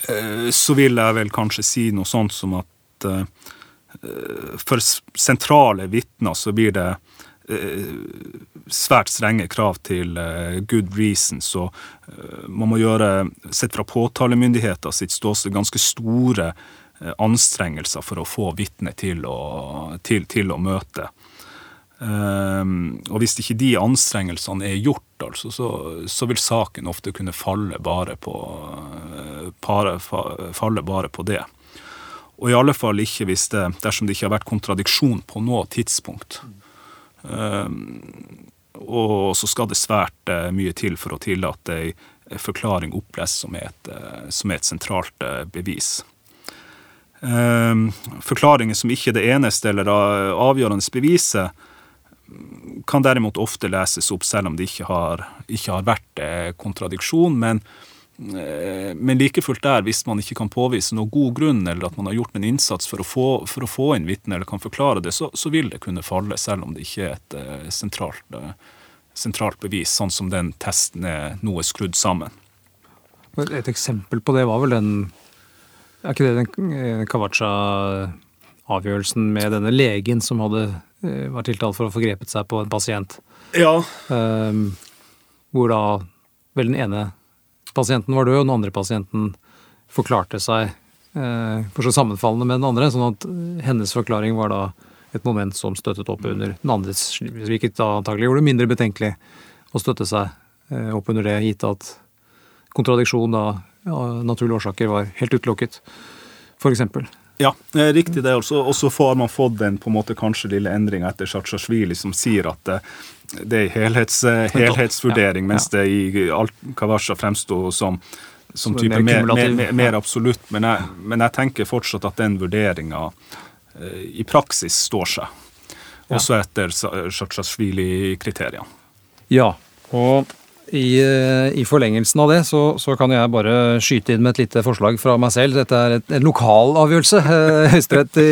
Speaker 3: eh, så vil jeg vel kanskje si noe sånt som at eh, for sentrale vitner så blir det svært strenge krav til good reason. Så man må gjøre, sett fra påtalemyndigheter sitt ståsted, ganske store anstrengelser for å få vitnet til, til, til å møte. Og hvis ikke de anstrengelsene er gjort, altså, så, så, vil saken ofte kunne falle bare på, falle bare på det. Og i alle fall ikke hvis det, dersom det ikke har vært kontradiksjon på noe tidspunkt. Um, og så skal det svært uh, mye til for å tillate ei forklaring opplest som, et, uh, som er et sentralt bevis. Um, forklaringer som ikke er det eneste eller avgjørende beviset, kan derimot ofte leses opp, selv om det ikke har, ikke har vært eh, kontradiksjon. Men, eh, men like fullt der, hvis man ikke kan påvise noen god grunn, eller at man har gjort en innsats for å få, for å få inn vitner eller kan forklare det, så, så, vil det kunne falle, selv om det ikke er et eh, sentralt, sentralt bevis, sånn som den testen er nå er skrudd sammen.
Speaker 2: Et eksempel på det var vel den Er ikke det den Kawacha-avgjørelsen med denne legen som hadde vært var tiltalt for å ha forgrepet seg på en pasient.
Speaker 3: Ja.
Speaker 2: Um, hvor da vel den ene pasienten var død, og den andre pasienten forklarte seg uh, for så sammenfallende med den andre, sånn at hennes forklaring var da et moment som støttet opp under den andres, hvilket da antagelig gjorde det mindre betenkelig å støtte seg uh, opp under det, gitt at kontradiksjon av naturlige årsaker var helt utelukket, f.eks.
Speaker 3: Ja, riktig det. også. Og så får man fått den på en måte kanskje lille endringa etter Sjatsjasjvili som sier at det, er helhets, helhetsvurdering, mens det i Al-Kawasha fremsto som, som type mer, mer, mer, mer, absolutt. Men jeg, men jeg, tenker fortsatt at den vurderinga eh, i praksis står seg. Også etter Sjatsjasjvili-kriteriene.
Speaker 2: Ja, og i, I, forlengelsen av det så, så, kan jeg bare skyte inn med et lite forslag fra meg selv. Dette er et, en lokal avgjørelse. Eh, Høyesterett i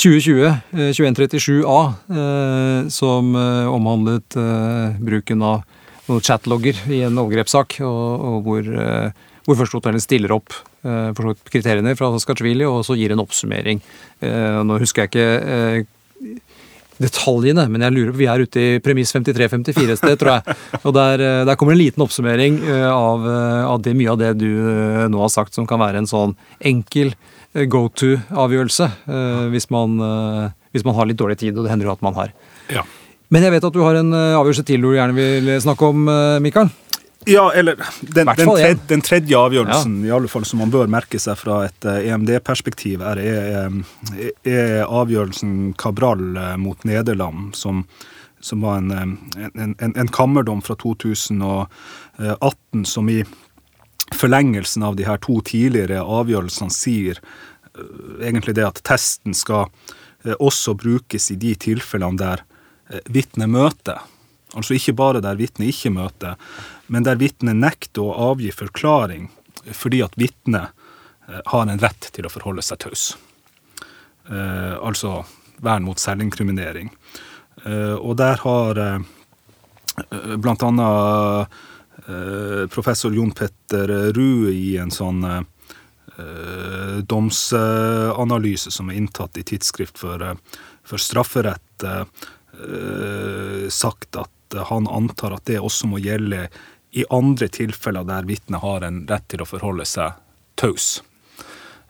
Speaker 2: 2020, 2137a, eh, som eh, omhandlet bruken av noen chatlogger i en overgrepssak, og, og hvor, hvor Førstehotellet stiller opp kriteriene fra Skatsjvili og så gir en oppsummering. Nå husker jeg ikke detaljene, men jeg lurer på, vi er ute i premiss 53-54 et sted, tror jeg. Og der, eh, der, kommer en liten oppsummering eh, av, eh, av det, mye av det du nå har sagt, som kan være en sånn enkel go to-avgjørelse hvis, hvis, man har litt dårlig tid, og det hender jo at man har.
Speaker 3: Ja.
Speaker 2: Men jeg vet at du har en avgjørelse til du gjerne vil snakke om, Mikael?
Speaker 3: Ja, eller den, den, tredje, den tredje, avgjørelsen ja. i alle fall som man bør merke seg fra et EMD-perspektiv, er, er, er, avgjørelsen Cabral uh, mot Nederland, som, som var en, en, en, en, kammerdom fra 2018, som i forlengelsen av de her to tidligere avgjørelsene sier egentlig det at testen skal også brukes i de tilfellene der vitnet møter. Altså ikke bare der vitnet ikke møter, men der vitnet nekter å avgi forklaring fordi at vitnet eh, har en rett til å forholde seg taus. Eh, altså vern mot selvinkriminering. Eh, og der har eh, blant annet eh, professor Jon Petter Rue i en sånn eh, domsanalyse som er inntatt i Tidsskrift for, for strafferett, sagt at han antar at det også må gjelde i andre tilfeller der vitnet har en rett til å forholde seg taus.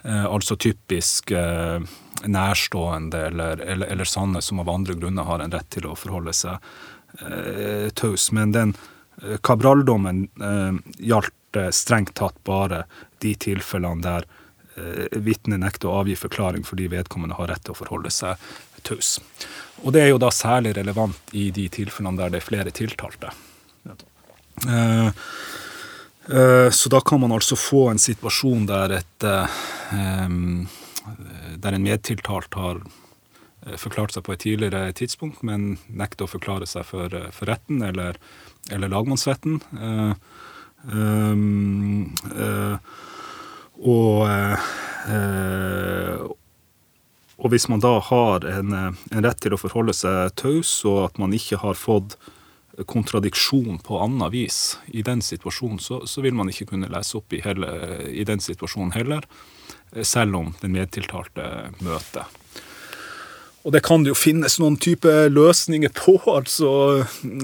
Speaker 3: Eh, altså typisk eh, nærstående eller, eller, eller, sanne som av andre grunner har en rett til å forholde seg eh, taus. Men den eh, Cabral-dommen eh, gjaldt strengt tatt bare de tilfellene der eh, vitnet nekter å avgi forklaring fordi vedkommende har rett til å forholde seg taus. Og det er jo da særlig relevant i de tilfellene der det er flere tiltalte. Eh, eh, så da kan man altså få en situasjon der, et, eh, der en medtiltalt har forklart seg på et tidligere tidspunkt, men nekter å forklare seg for, for retten eller, eller lagmannsretten. og, og hvis man da har en, en, rett til å forholde seg taus, og at man ikke har fått kontradiksjon på annet vis i den situasjonen, så, så, vil man ikke kunne lese opp i, hele, i den situasjonen heller, selv om den medtiltalte møter. Og det kan det jo finnes noen type løsninger på. altså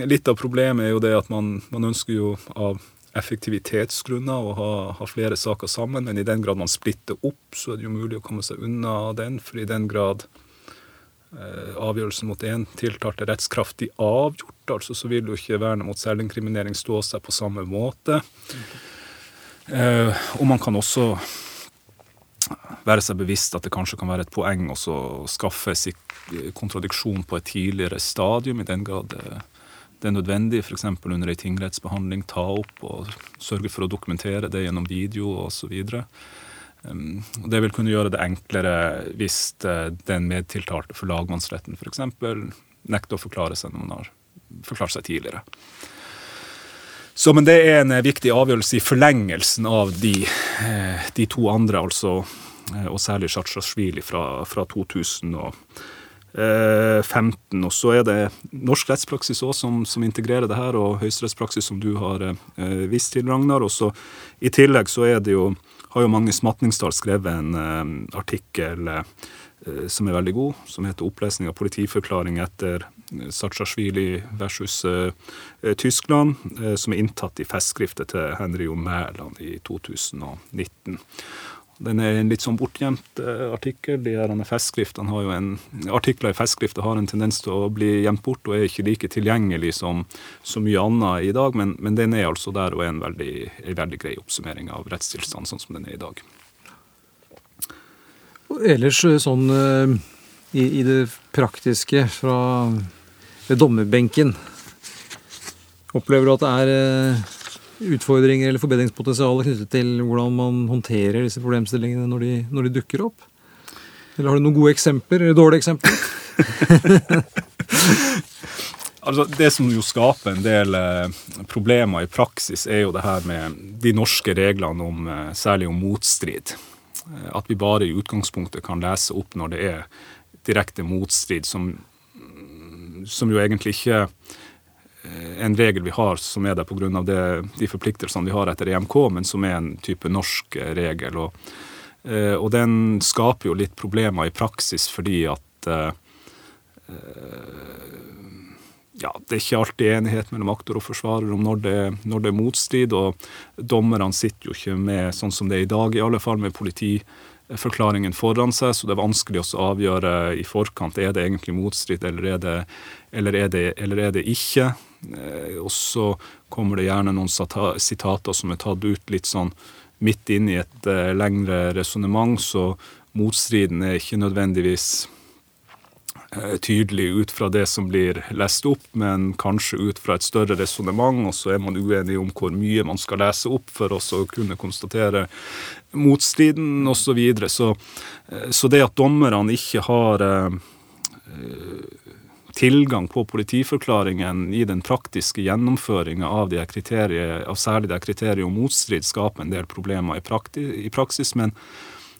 Speaker 3: Litt av problemet er jo det at man, man ønsker jo av effektivitetsgrunner å ha, ha, flere saker sammen, men i den grad man splitter opp, så er det jo mulig å komme seg unna den. For i den grad Eh, avgjørelsen mot én tiltalt er rettskraftig avgjort, altså så vil jo ikke vernet mot selvinkriminering stå seg på samme måte. Eh, og man kan også være seg bevisst at det kanskje kan være et poeng å skaffe kontradiksjon på et tidligere stadium, i den grad det er nødvendig, f.eks. under ei tingrettsbehandling, ta opp og sørge for å dokumentere det gjennom video osv. Um, det vil kunne gjøre det enklere hvis uh, den medtiltalte for lagmannsretten f.eks. nekter å forklare seg når man har forklart seg tidligere. Så, men det er en uh, viktig avgjørelse i forlengelsen av de, uh, de to andre, altså, og særlig Sjatsjasjvili fra, fra 2015. Og så er det norsk rettspraksis også som, som integrerer det her, og høyesterettspraksis som du har vist til, Ragnar. Og så I tillegg så er det jo har jo Magnus Matningsdal skrevet en uh, artikkel uh, som er veldig god, som heter 'Opplesning av politiforklaring etter Satsjasjvili versus uh, Tyskland', som er inntatt i festskriftet til Henry O. Mæland i 2019. Den er en litt sånn bortgjemt uh, artikkel. De her festskriftene har jo en, Artikler i festskrifter har en tendens til å bli gjemt bort og er ikke like tilgjengelig som så mye annet i dag, men, men, den er altså der og er en veldig, en veldig grei oppsummering av rettstilstanden sånn som den er i dag.
Speaker 2: Og ellers eh, sånn uh, i, i, det praktiske fra ved dommerbenken, opplever du at det er utfordringer eller forbedringspotensial knyttet til hvordan man håndterer disse problemstillingene når de, når de, dukker opp? Eller har du noen gode eksempler, eller dårlige eksempler?
Speaker 3: altså, det som jo skaper en del eh, problemer i praksis, er jo det her med de norske reglene om eh, særlig om motstrid. Eh, at vi bare i utgangspunktet kan lese opp når det er direkte motstrid, som, som jo egentlig ikke en regel vi har som er der pga. de forpliktelsene vi har etter EMK, men som er en type norsk eh, regel. Og, eh, og den skaper jo litt problemer i praksis fordi at ja, det er ikke alltid enighet mellom aktor og forsvarer om når det, når det er motstrid. Og dommerne sitter jo ikke med, sånn som det er i dag, i alle fall med politiforklaringen foran seg, så det er vanskelig å avgjøre i forkant er det egentlig motstrid eller er det, eller er det, eller er det ikke. Eh, og så kommer det gjerne noen sitater som er tatt ut litt sånn midt inn i et uh, lengre resonnement, så motstriden er ikke nødvendigvis uh, tydelig ut fra det som blir lest opp, men kanskje ut fra et større resonnement, og så er man uenig om hvor mye man skal lese opp for å kunne konstatere motstriden osv. Så, videre. så Så det at dommerne ikke har tilgang på politiforklaringen i den praktiske gjennomføringa av, av særlig det kriteriet om motstrid skaper en del problemer i, i, praksis. Men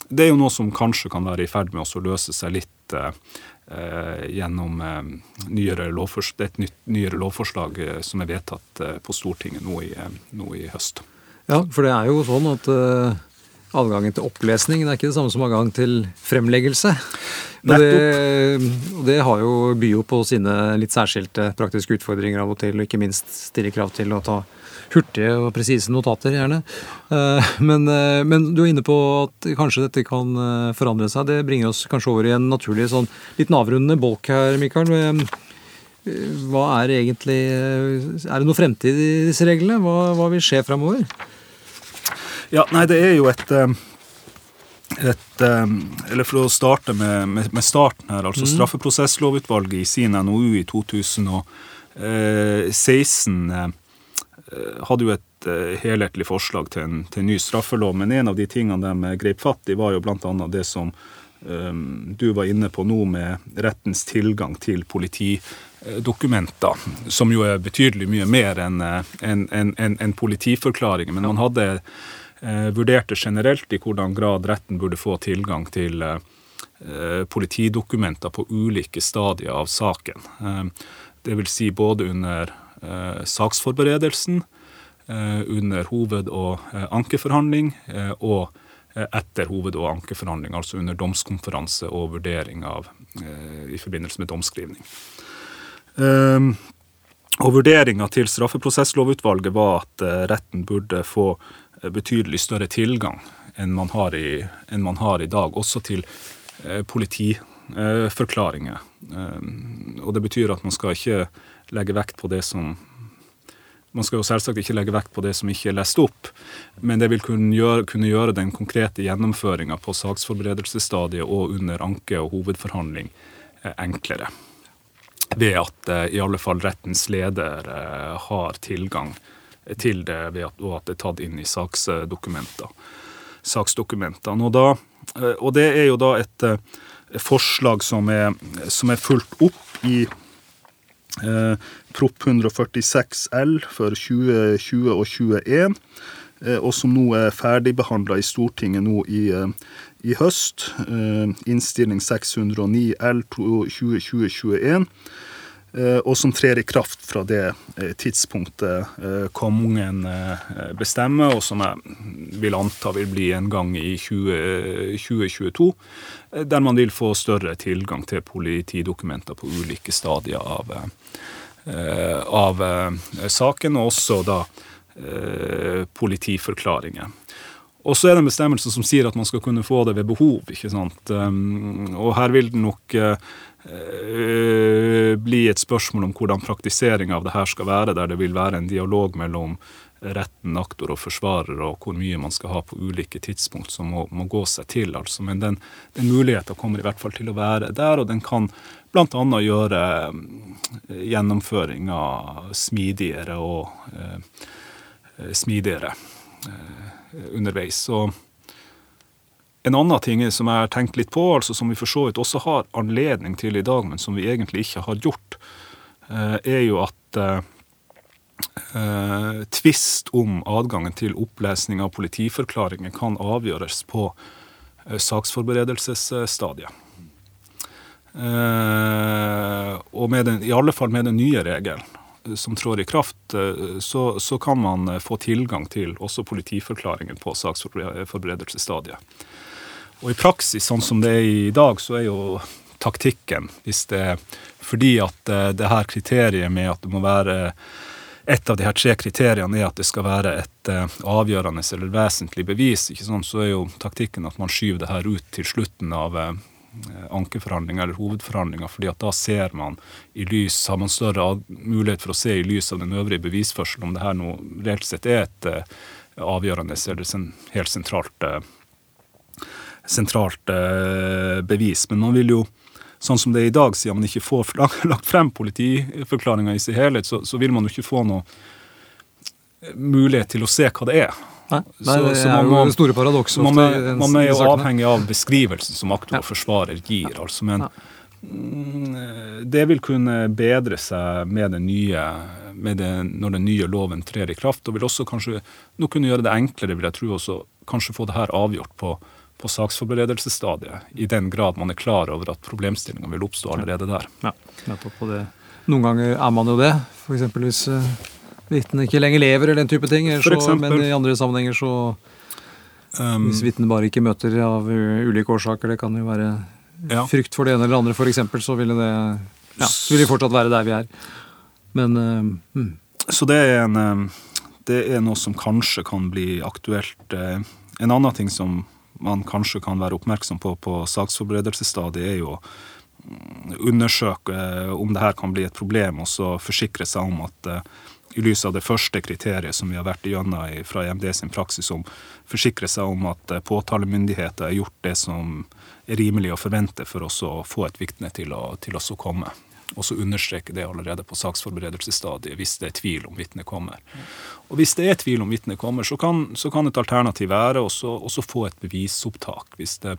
Speaker 3: det er jo noe som kanskje kan være i ferd med å løse seg litt eh, gjennom eh, nyere et nytt, nyere lovforslag eh, som er vedtatt eh, på Stortinget nå i, eh, nå i, høst.
Speaker 2: Ja, for det er jo sånn at eh, adgangen til opplesning. Det er ikke det samme som adgang til fremleggelse. Og det, det, har jo by på sine litt særskilte praktiske utfordringer av og til, og ikke minst stille krav til å ta hurtige og presise notater, gjerne. Eh, men, eh, men, du er inne på at kanskje dette kan eh, forandre seg. Det bringer oss kanskje over i en naturlig sånn litt avrundende bolk her, Mikael. Hva er egentlig Er det noe fremtid i disse reglene? Hva, hva vil skje framover?
Speaker 3: Ja, nei, det er jo et et, eller For å starte med, med, med starten her. altså mm. Straffeprosesslovutvalget i sin NOU i 2016 hadde jo et helhetlig forslag til en, til en, ny straffelov, men en av de tingene de grep fatt i, var jo bl.a. det som um, du var inne på nå, med rettens tilgang til politidokumenter, som jo er betydelig mye mer enn en, en, en politiforklaringer. Men man hadde uh, vurdert generelt i hvordan grad retten burde få tilgang til uh, politidokumenter på ulike stadier av saken. Vil si både under Eh, saksforberedelsen eh, under hoved- og eh, ankeforhandling og etter hoved- og ankeforhandling, altså under domskonferanse og vurdering av, i forbindelse med domskrivning. Og Vurderinga til straffeprosesslovutvalget var at retten burde få betydelig større tilgang enn man har i, man har i dag, også til politiforklaringer. Og Det betyr at man skal ikke legge vekt på det som man skal jo selvsagt ikke legge vekt på det som ikke er lest opp, men det vil kunne gjøre, kunne gjøre den konkrete gjennomføringa på saksforberedelsesstadiet og under anke og hovedforhandling eh, enklere. Ved at eh, i alle fall rettens leder eh, har tilgang til det, at, og at det er tatt inn i saksdokumenter. saksdokumentene. Og, da, og det er jo da et forslag som er, som er fulgt opp i Eh, Prop 146 L for 2020 og 2021, eh, og som nå er ferdigbehandla i Stortinget nå i, eh, i høst. Eh, innstilling 609 L 2020-2021. Eh, og som trer i kraft fra det eh, tidspunktet kongen bestemmer, og som jeg vil anta vil bli en gang i 20, 2022, der man vil få større tilgang til politidokumenter på ulike stadier av, av saken, og også da politiforklaringer. Og så er det en bestemmelse som sier at man skal kunne få det ved behov. ikke sant? Og her vil det nok Eh, bli et spørsmål om hvordan praktiseringa av det her skal være, der det vil være en dialog mellom retten, aktor og forsvarer, og hvor mye man skal ha på ulike tidspunkt som må, må gå seg til. altså. Men den, den muligheten kommer i hvert fall til å være der, og den kan bl.a. gjøre eh, gjennomføringa smidigere og eh, smidigere eh, underveis. Så en annen ting som jeg har tenkt litt på, altså som vi for så vidt også har anledning til i dag, men som vi egentlig ikke har gjort, eh, er jo at eh, eh, tvist om adgangen til opplesning av politiforklaringer kan avgjøres på saksforberedelsesstadiet. Og den, i alle fall med den nye regelen som trår i kraft, så, så, kan man få tilgang til også politiforklaringer på saksforberedelsesstadiet. Og i praksis, sånn som det er i dag, så er jo taktikken hvis det fordi at eh, det her kriteriet med at det må være et av de her tre kriteriene er at det skal være et uh, avgjørende eller vesentlig bevis. ikke sant? Så er jo taktikken at man skyver det her ut til slutten av uh, ankeforhandlinger eller hovedforhandlinger, fordi at da ser man i lys, har man større mulighet for å se i lys av den øvrige bevisførselen om det her nå reelt sett er et avgjørende eller helt sentralt sentralt eh, bevis. Men man vil jo, sånn som det er i dag, siden man ikke får lagt frem politiforklaringa i sin helhet, så, så, vil man jo ikke få noe eh, mulighet til å se hva det er.
Speaker 2: Nei, Nei så, det er jo det store paradokset.
Speaker 3: Man, man, man, er jo avhengig av beskrivelsen som aktor og forsvarer gir. altså, men ja. det vil kunne bedre seg med den nye, med det, når den nye loven trer i kraft, og vil også kanskje nå kunne gjøre det enklere, vil jeg tro, også kanskje få det her avgjort på på saksforberedelsesstadiet, i den grad man er klar over at problemstillinga vil oppstå allerede der.
Speaker 2: Ja, nettopp på det. Noen ganger er man jo det, f.eks. hvis uh, vitnet ikke lenger lever eller den type ting. Så, men i andre sammenhenger så um, Hvis vitnet bare ikke møter av ulike årsaker, det kan jo være ja. frykt for det ene eller andre f.eks., så ville det ja, så vil de fortsatt være der vi er. Men
Speaker 3: mm. Så det er en um, det er noe som kanskje kan bli aktuelt. Eh, en annen ting som man kanskje kan være oppmerksom på på saksforberedelsesstadiet, er jo å mm, undersøke om det her kan bli et problem, og så forsikre seg om at i lys av det første kriteriet som vi har vært igjennom fra EMD sin praksis, om forsikre seg om at påtalemyndigheter har gjort det som er rimelig å forvente for oss å få et vitne til, til oss å komme og så understreke det allerede på saksforberedelsesstadiet hvis det er tvil om vitnet kommer. Og Hvis det er tvil om vitnet kommer, så kan, så kan, et alternativ være å få et bevisopptak. Hvis det,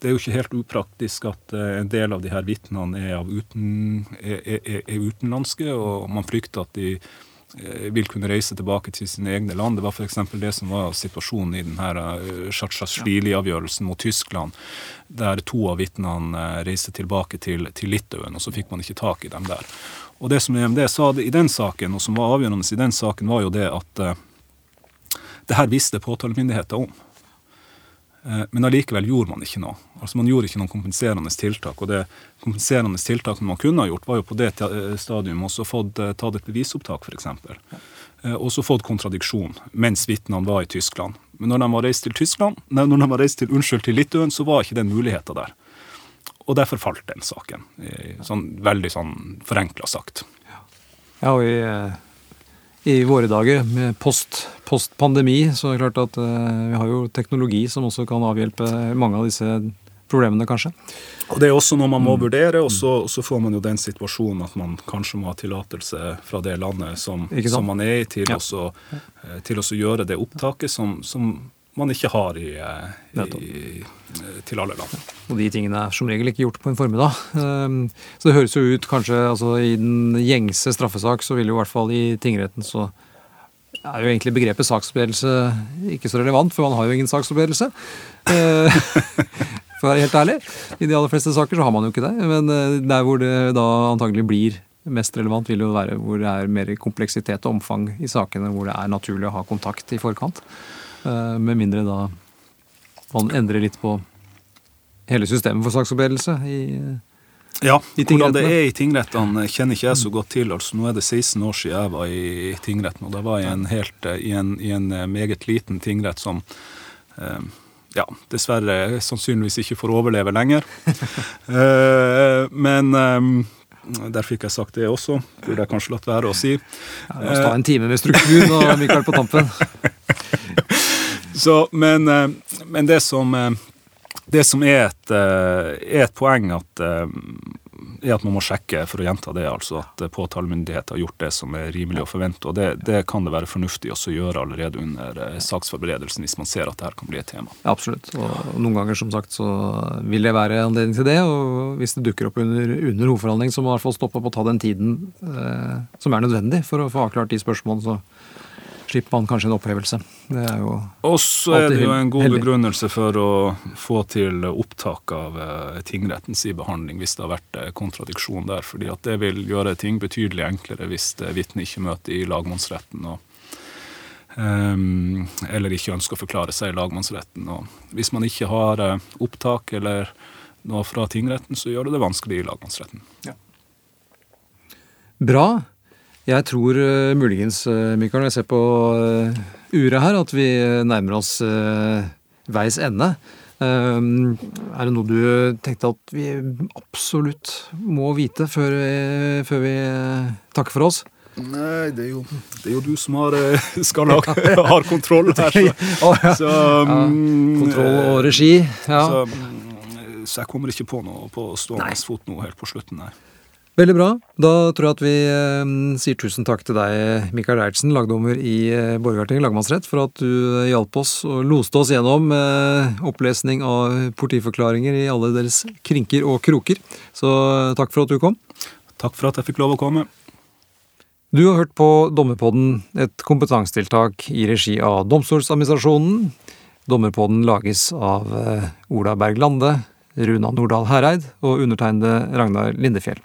Speaker 3: det er jo ikke helt upraktisk at eh, en del av de her vitnene er, uten, er, er, er utenlandske, og man frykter at de vil kunne reise tilbake til sine egne land. Det var f.eks. det som var situasjonen i denne Sjatsjasvili-avgjørelsen mot Tyskland, der to av vitnene eh, reiste tilbake til, til, Litauen, og så fikk man ikke tak i dem der. Og Det som EMD sa i den saken, og som var avgjørende i den saken, var jo det at det her visste påtalemyndigheten om. Eh, men allikevel gjorde man ikke noe. Altså Man gjorde ikke noen kompenserende tiltak. Og det kompenserende tiltaket man kunne ha gjort, var jo på det eh, stadium også fått eh, tatt et bevisopptak, f.eks. Og så fått kontradiksjon mens vitnene var i Tyskland. Men når de var reist til Tyskland, nei, når de var reist til, unnskyld, til Litauen, så var ikke den muligheten der. Og derfor falt den saken. Sånn, veldig sånn forenkla sagt.
Speaker 2: Ja, og i i våre dager med post, post pandemi, så er det klart at uh, vi har jo teknologi som også kan avhjelpe mange av disse problemene, kanskje.
Speaker 3: Og Det er også noe man må mm. vurdere, og så, så, får man jo den situasjonen at man kanskje må ha tillatelse fra det landet som, som man er i, til, ja. også, eh, til å gjøre det opptaket som, som man ikke har i, eh, i, til alle land.
Speaker 2: Og de tingene er som regel ikke gjort på en formiddag. Ehm, så det høres jo ut kanskje altså I den gjengse straffesak så vil jo i hvert fall i tingretten så er jo egentlig begrepet saksopplevelse ikke så relevant, for man har jo ingen saksopplevelse. Eh, for å være helt ærlig. I de aller fleste saker så har man jo ikke det. Men eh, der hvor det da antagelig blir mest relevant, vil jo være hvor det er mer kompleksitet og omfang i sakene, hvor det er naturlig å ha kontakt i forkant. Eh, med mindre da man endrer litt på hele systemet for saksopplevelse i
Speaker 3: ja, i hvordan det er i tingrettene kjenner ikke jeg så godt til. altså Nå er det 16 år siden jeg var i tingretten, og da var jeg en helt, i, en, i en eh, meget liten tingrett som eh, ja, dessverre sannsynligvis ikke får overleve lenger. eh, men eh, der fikk jeg sagt det også. Burde jeg kanskje latt være å si.
Speaker 2: Ja, la oss ta en time med struktur nå, Mikael, på tampen.
Speaker 3: Så, men, eh, men, det som, eh, det som er, et, eh, er et poeng, at, er at man må sjekke, for å gjenta det, altså at påtalemyndighet har gjort det som er rimelig å forvente. og Det, det kan det være fornuftig å gjøre allerede under saksforberedelsen hvis man ser at det her kan bli et tema.
Speaker 2: Ja, absolutt. Og noen ganger som sagt så vil det være anledning til det. Og hvis det dukker opp under, under hovedforhandling, så må man i hvert fall stoppe opp og ta den tiden eh, som er nødvendig for å få avklart de spørsmålene. så slipper man kanskje en opphevelse. Det er jo
Speaker 3: Og så er det jo en god heldig. begrunnelse for å få til opptak av uh, tingrettens i behandling hvis det har vært uh, kontradiksjon der. fordi at det vil gjøre ting betydelig enklere hvis uh, vitnet ikke møter i lagmannsretten. og eller ikke ønsker å forklare seg i lagmannsretten. Og hvis man ikke har opptak eller noe fra tingretten, så gjør det det vanskelig i lagmannsretten. Ja.
Speaker 2: Bra. Jeg tror uh, muligens, uh, Mikael, når jeg ser på uh, uret her, at vi nærmer oss veis ende. er det noe du tenkte at vi absolutt må vite før vi, før vi takker for oss?
Speaker 3: Nei, det er jo, det er jo du som har, skal ha, har kontroll her. Så,
Speaker 2: så um, Kontroll og regi. Ja.
Speaker 3: Så, mm, så, jeg kommer ikke på noe på stående fot nå helt på slutten. Nei.
Speaker 2: Veldig bra. Da tror jeg at vi eh, sier tusen takk til deg, Mikael Eidsen, lagdommer i eh, Borgarting lagmannsrett, for at du eh, hjalp oss og loste oss gjennom eh, opplesning av politiforklaringer i alle deres krinker og kroker. Så eh, takk for at du kom.
Speaker 3: Takk for at jeg fikk lov å komme.
Speaker 2: Du har hørt på Dommerpodden, et kompetansetiltak i regi av Domstoladministrasjonen. Dommerpodden lages av eh, Ola Berg Lande, Runa Nordahl Hereid og undertegnede Ragnar Lindefjell.